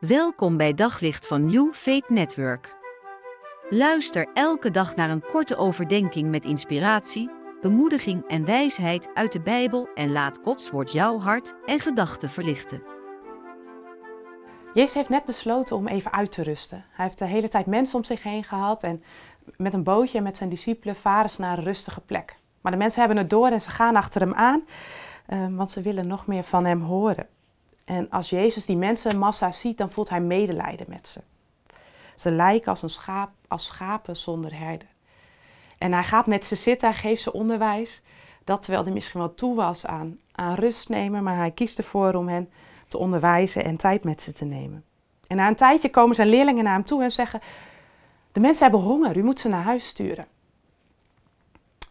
Welkom bij Daglicht van New Faith Network. Luister elke dag naar een korte overdenking met inspiratie, bemoediging en wijsheid uit de Bijbel en laat Gods woord jouw hart en gedachten verlichten. Jezus heeft net besloten om even uit te rusten. Hij heeft de hele tijd mensen om zich heen gehad en met een bootje en met zijn discipelen varen ze naar een rustige plek. Maar de mensen hebben het door en ze gaan achter hem aan, eh, want ze willen nog meer van hem horen. En als Jezus die mensenmassa ziet, dan voelt hij medelijden met ze. Ze lijken als, een schaap, als schapen zonder herder. En hij gaat met ze zitten, hij geeft ze onderwijs. Dat terwijl hij misschien wel toe was aan, aan rust nemen, maar hij kiest ervoor om hen te onderwijzen en tijd met ze te nemen. En na een tijdje komen zijn leerlingen naar hem toe en zeggen: De mensen hebben honger, u moet ze naar huis sturen.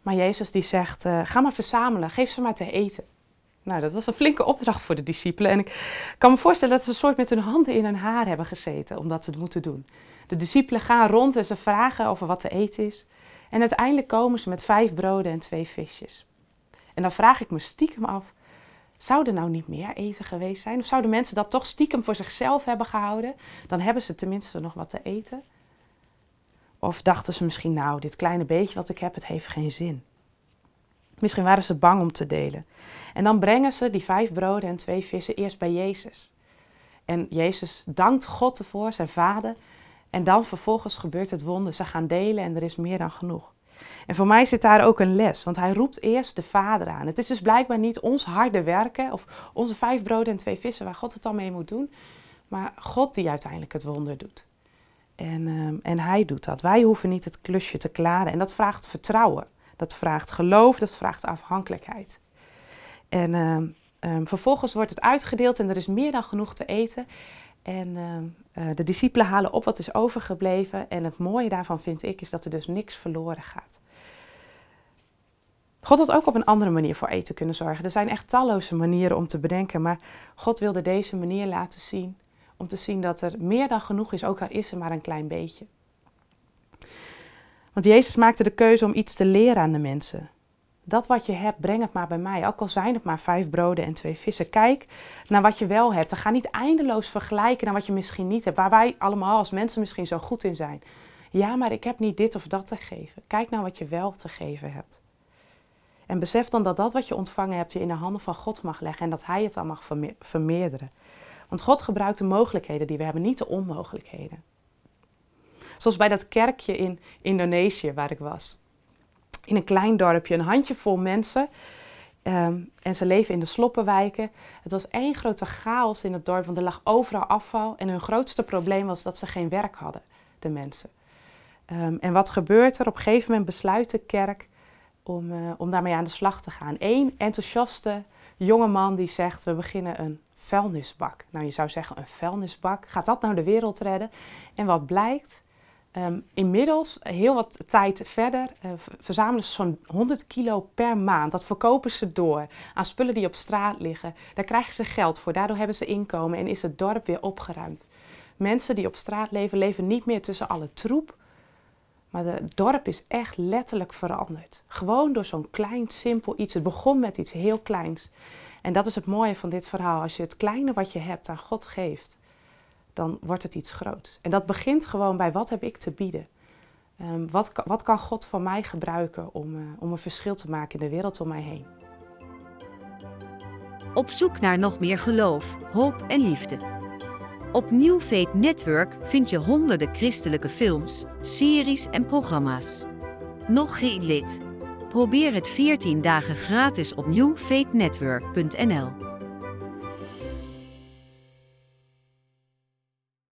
Maar Jezus die zegt: uh, Ga maar verzamelen, geef ze maar te eten. Nou, dat was een flinke opdracht voor de discipelen. En ik kan me voorstellen dat ze een soort met hun handen in hun haar hebben gezeten om dat te moeten doen. De discipelen gaan rond en ze vragen over wat te eten is. En uiteindelijk komen ze met vijf broden en twee visjes. En dan vraag ik me stiekem af, zou er nou niet meer eten geweest zijn? Of zouden mensen dat toch stiekem voor zichzelf hebben gehouden? Dan hebben ze tenminste nog wat te eten. Of dachten ze misschien, nou, dit kleine beetje wat ik heb, het heeft geen zin. Misschien waren ze bang om te delen. En dan brengen ze die vijf broden en twee vissen eerst bij Jezus. En Jezus dankt God ervoor, zijn vader. En dan vervolgens gebeurt het wonder. Ze gaan delen en er is meer dan genoeg. En voor mij zit daar ook een les, want hij roept eerst de Vader aan. Het is dus blijkbaar niet ons harde werken of onze vijf broden en twee vissen waar God het dan mee moet doen, maar God die uiteindelijk het wonder doet. En, ehm, en hij doet dat. Wij hoeven niet het klusje te klaren en dat vraagt vertrouwen. Dat vraagt geloof, dat vraagt afhankelijkheid. En ehm, ehm, vervolgens wordt het uitgedeeld en er is meer dan genoeg te eten. En uh, de discipelen halen op wat is overgebleven. En het mooie daarvan vind ik is dat er dus niks verloren gaat. God had ook op een andere manier voor eten kunnen zorgen. Er zijn echt talloze manieren om te bedenken, maar God wilde deze manier laten zien. Om te zien dat er meer dan genoeg is, ook al is er maar een klein beetje. Want Jezus maakte de keuze om iets te leren aan de mensen. Dat wat je hebt, breng het maar bij mij. Ook al zijn het maar vijf broden en twee vissen. Kijk naar wat je wel hebt. En ga niet eindeloos vergelijken naar wat je misschien niet hebt. Waar wij allemaal als mensen misschien zo goed in zijn. Ja, maar ik heb niet dit of dat te geven. Kijk naar wat je wel te geven hebt. En besef dan dat dat wat je ontvangen hebt je in de handen van God mag leggen. En dat Hij het dan mag vermeerderen. Want God gebruikt de mogelijkheden die we hebben, niet de onmogelijkheden. Zoals bij dat kerkje in Indonesië waar ik was. In een klein dorpje, een handjevol mensen. Ehm, en ze leven in de sloppenwijken. Het was één grote chaos in het dorp, want er lag overal afval. En hun grootste probleem was dat ze geen werk hadden, de mensen. Ehm, en wat gebeurt er? Op een gegeven moment besluit de kerk om, uh, om daarmee aan de slag te gaan. Eén enthousiaste jonge man die zegt, we beginnen een vuilnisbak. Nou, je zou zeggen een vuilnisbak. Gaat dat nou de wereld redden? En wat blijkt? Um, inmiddels, heel wat tijd verder, uh, verzamelen ze zo'n 100 kilo per maand. Dat verkopen ze door aan spullen die op straat liggen. Daar krijgen ze geld voor, daardoor hebben ze inkomen en is het dorp weer opgeruimd. Mensen die op straat leven, leven niet meer tussen alle troep. Maar het dorp is echt letterlijk veranderd. Gewoon door zo'n klein, simpel iets. Het begon met iets heel kleins. En dat is het mooie van dit verhaal. Als je het kleine wat je hebt aan God geeft, dan wordt het iets groots. En dat begint gewoon bij wat heb ik te bieden? Um, wat, wat kan God van mij gebruiken om, uh, om een verschil te maken in de wereld om mij heen? Op zoek naar nog meer geloof, hoop en liefde. Op New Network vind je honderden christelijke films, series en programma's. Nog geen lid? Probeer het 14 dagen gratis op newfaithnetwork.nl.